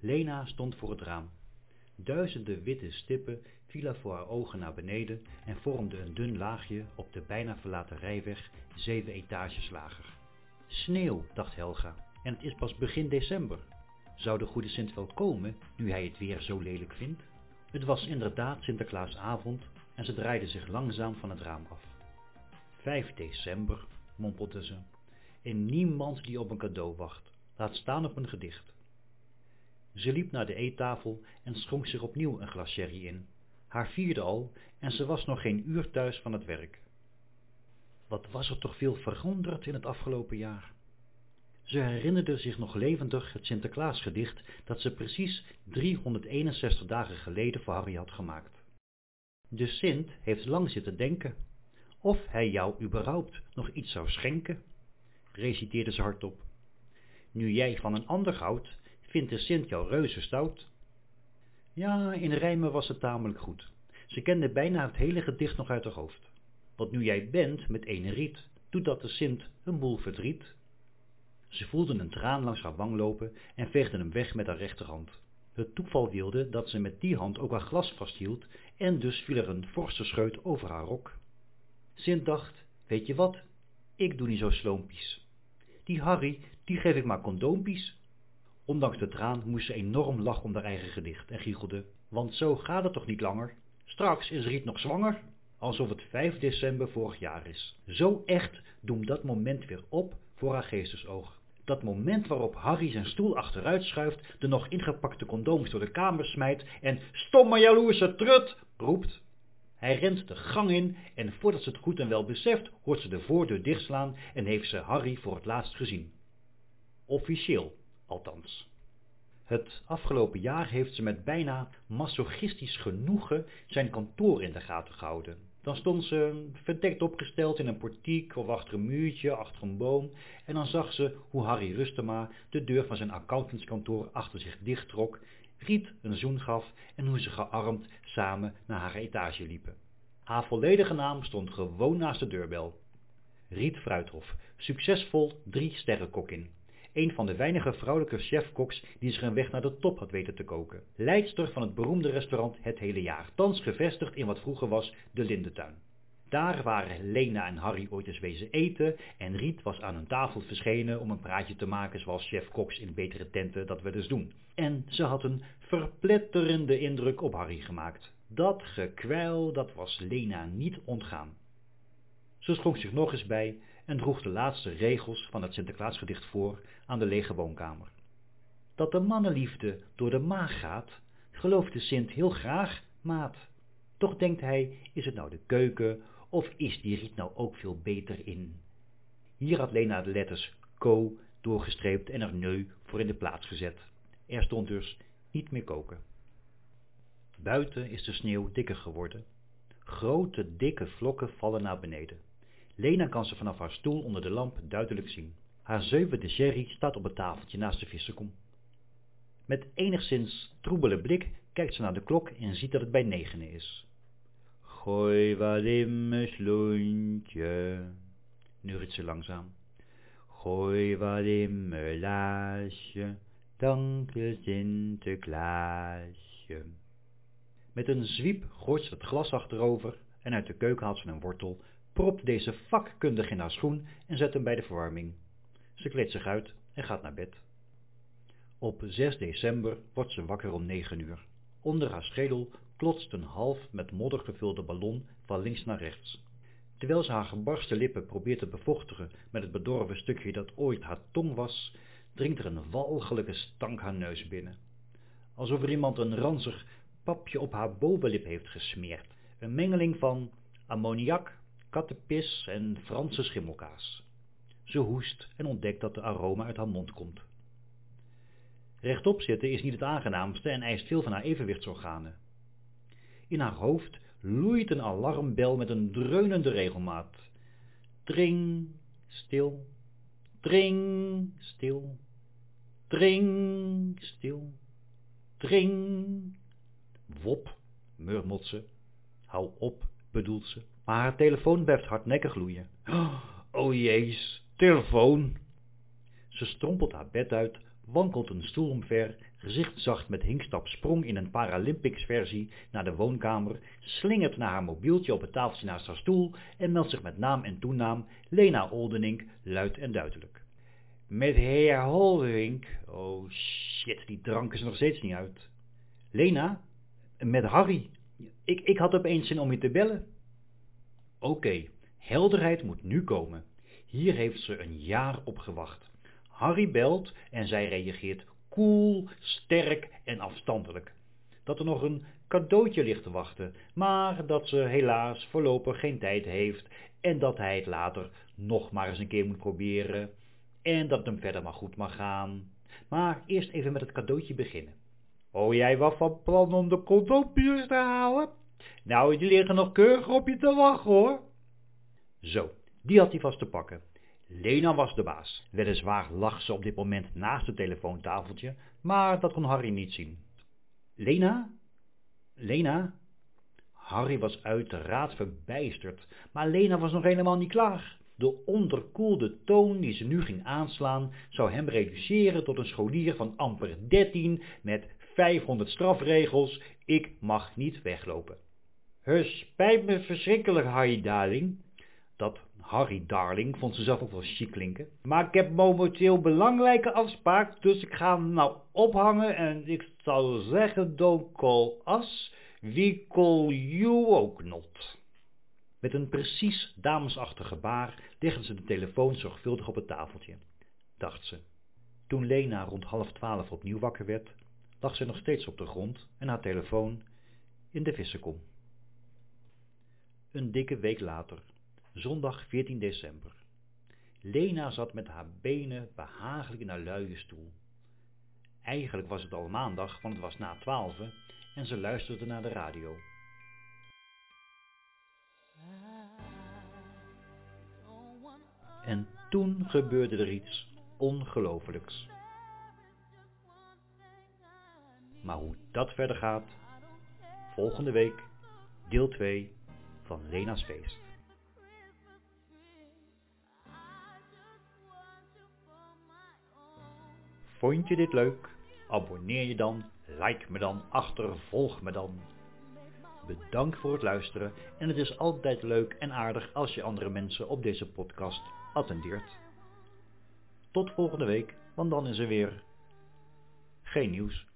Lena stond voor het raam. Duizenden witte stippen vielen voor haar ogen naar beneden en vormden een dun laagje op de bijna verlaten rijweg zeven etages lager. Sneeuw, dacht Helga, en het is pas begin december. Zou de goede Sint wel komen, nu hij het weer zo lelijk vindt? Het was inderdaad Sinterklaasavond en ze draaide zich langzaam van het raam af. 5 december, mompelde ze, en niemand die op een cadeau wacht, laat staan op een gedicht. Ze liep naar de eettafel en schonk zich opnieuw een glas sherry in. Haar vierde al en ze was nog geen uur thuis van het werk. Wat was er toch veel veranderd in het afgelopen jaar. Ze herinnerde zich nog levendig het Sinterklaasgedicht dat ze precies 361 dagen geleden voor Harry had gemaakt. De Sint heeft lang zitten denken of hij jou überhaupt nog iets zou schenken, reciteerde ze hardop. Nu jij van een ander houdt, vindt de Sint jou reuze stout. Ja, in rijmen was het tamelijk goed. Ze kende bijna het hele gedicht nog uit haar hoofd. Want nu jij bent met ene riet, doet dat de Sint een boel verdriet. Ze voelde een traan langs haar wang lopen en veegde hem weg met haar rechterhand. Het toeval wilde dat ze met die hand ook haar glas vasthield en dus viel er een forse scheut over haar rok. Sint dacht, weet je wat, ik doe niet zo sloompies. Die Harry, die geef ik maar condoompies. Ondanks de traan moest ze enorm lachen om haar eigen gedicht en giechelde, want zo gaat het toch niet langer? Straks is Riet nog zwanger, alsof het 5 december vorig jaar is. Zo echt doemt dat moment weer op voor haar geestesoog. Dat moment waarop Harry zijn stoel achteruit schuift, de nog ingepakte condooms door de kamer smijt en stomme jaloerse trut roept. Hij rent de gang in en voordat ze het goed en wel beseft, hoort ze de voordeur dichtslaan en heeft ze Harry voor het laatst gezien. Officieel, althans. Het afgelopen jaar heeft ze met bijna masochistisch genoegen zijn kantoor in de gaten gehouden. Dan stond ze verdekt opgesteld in een portiek of achter een muurtje, achter een boom en dan zag ze hoe Harry Rustema de deur van zijn accountantskantoor achter zich dichttrok, Riet een zoen gaf en hoe ze gearmd samen naar haar etage liepen. Haar volledige naam stond gewoon naast de deurbel. Riet Fruithof, succesvol drie sterrenkokkin een van de weinige vrouwelijke chefkoks die zich een weg naar de top had weten te koken. Leidster van het beroemde restaurant Het Hele Jaar, thans gevestigd in wat vroeger was de Lindentuin. Daar waren Lena en Harry ooit eens wezen eten en Riet was aan hun tafel verschenen om een praatje te maken zoals chef Koks in betere tenten dat we dus doen. En ze had een verpletterende indruk op Harry gemaakt. Dat gekwijl, dat was Lena niet ontgaan. Ze schonk zich nog eens bij en droeg de laatste regels van het Sinterklaasgedicht voor aan de lege woonkamer. Dat de mannenliefde door de maag gaat, gelooft de Sint heel graag, maat. Toch denkt hij, is het nou de keuken, of is die riet nou ook veel beter in? Hier had Lena de letters ko doorgestreept en er neu voor in de plaats gezet. Er stond dus niet meer koken. Buiten is de sneeuw dikker geworden. Grote, dikke vlokken vallen naar beneden. Lena kan ze vanaf haar stoel onder de lamp duidelijk zien. Haar zevende sherry staat op het tafeltje naast de vissenkom. Met enigszins troebele blik kijkt ze naar de klok en ziet dat het bij negenen is. Gooi wat in mijn sloentje, ze langzaam. Gooi wat in mijn laasje, dank je Sinterklaasje. Met een zwiep gooit ze het glas achterover en uit de keuken haalt ze een wortel propt deze vakkundig in haar schoen en zet hem bij de verwarming. Ze kleedt zich uit en gaat naar bed. Op 6 december wordt ze wakker om 9 uur. Onder haar schedel klotst een half met modder gevulde ballon van links naar rechts. Terwijl ze haar gebarste lippen probeert te bevochtigen met het bedorven stukje dat ooit haar tong was, dringt er een walgelijke stank haar neus binnen. Alsof er iemand een ranzig papje op haar bovenlip heeft gesmeerd. Een mengeling van ammoniak, kattenpis en Franse schimmelkaas. Ze hoest en ontdekt dat de aroma uit haar mond komt. Rechtop zitten is niet het aangenaamste en eist veel van haar evenwichtsorganen. In haar hoofd loeit een alarmbel met een dreunende regelmaat. Dring, stil, dring, stil, dring, stil, dring. Wop, murmelt ze. Hou op, bedoelt ze. Maar haar telefoon blijft hardnekkig gloeien. Oh jezus, telefoon. Ze strompelt haar bed uit, wankelt een stoel omver, gezicht met hinkstap sprong in een Paralympics versie naar de woonkamer, slingert naar haar mobieltje op het tafeltje naast haar stoel en meldt zich met naam en toenaam Lena Oldenink luid en duidelijk. Met heer Holderink. Oh shit, die drank is nog steeds niet uit. Lena? Met Harry. Ik, ik had opeens zin om je te bellen. Oké, helderheid moet nu komen. Hier heeft ze een jaar op gewacht. Harry belt en zij reageert koel, sterk en afstandelijk. Dat er nog een cadeautje ligt te wachten, maar dat ze helaas voorlopig geen tijd heeft en dat hij het later nog maar eens een keer moet proberen en dat het hem verder maar goed mag gaan. Maar eerst even met het cadeautje beginnen. Oh, jij was van plan om de cadeautjes te halen? Nou, die liggen nog keurig op je te wachten, hoor. Zo, die had hij vast te pakken. Lena was de baas. Weliswaar lag ze op dit moment naast het telefoontafeltje, maar dat kon Harry niet zien. Lena? Lena? Harry was uiteraard verbijsterd, maar Lena was nog helemaal niet klaar. De onderkoelde toon die ze nu ging aanslaan, zou hem reduceren tot een scholier van amper 13 met 500 strafregels, ik mag niet weglopen. Het spijt me verschrikkelijk, Harry Darling. Dat Harry Darling vond ze zelf ook wel chic klinken. Maar ik heb momenteel belangrijke afspraak, dus ik ga hem nou ophangen en ik zou zeggen, don't call us, we call you ook not. Met een precies damesachtig gebaar legde ze de telefoon zorgvuldig op het tafeltje, dacht ze. Toen Lena rond half twaalf opnieuw wakker werd, lag ze nog steeds op de grond en haar telefoon in de vissenkom. Een dikke week later, zondag 14 december. Lena zat met haar benen behagelijk in haar luie stoel. Eigenlijk was het al maandag, want het was na twaalf en ze luisterde naar de radio. En toen gebeurde er iets ongelofelijks. Maar hoe dat verder gaat, volgende week, deel 2 van Lena's Feest. Vond je dit leuk? Abonneer je dan, like me dan, achtervolg me dan. Bedankt voor het luisteren en het is altijd leuk en aardig als je andere mensen op deze podcast attendeert. Tot volgende week, want dan is er weer geen nieuws.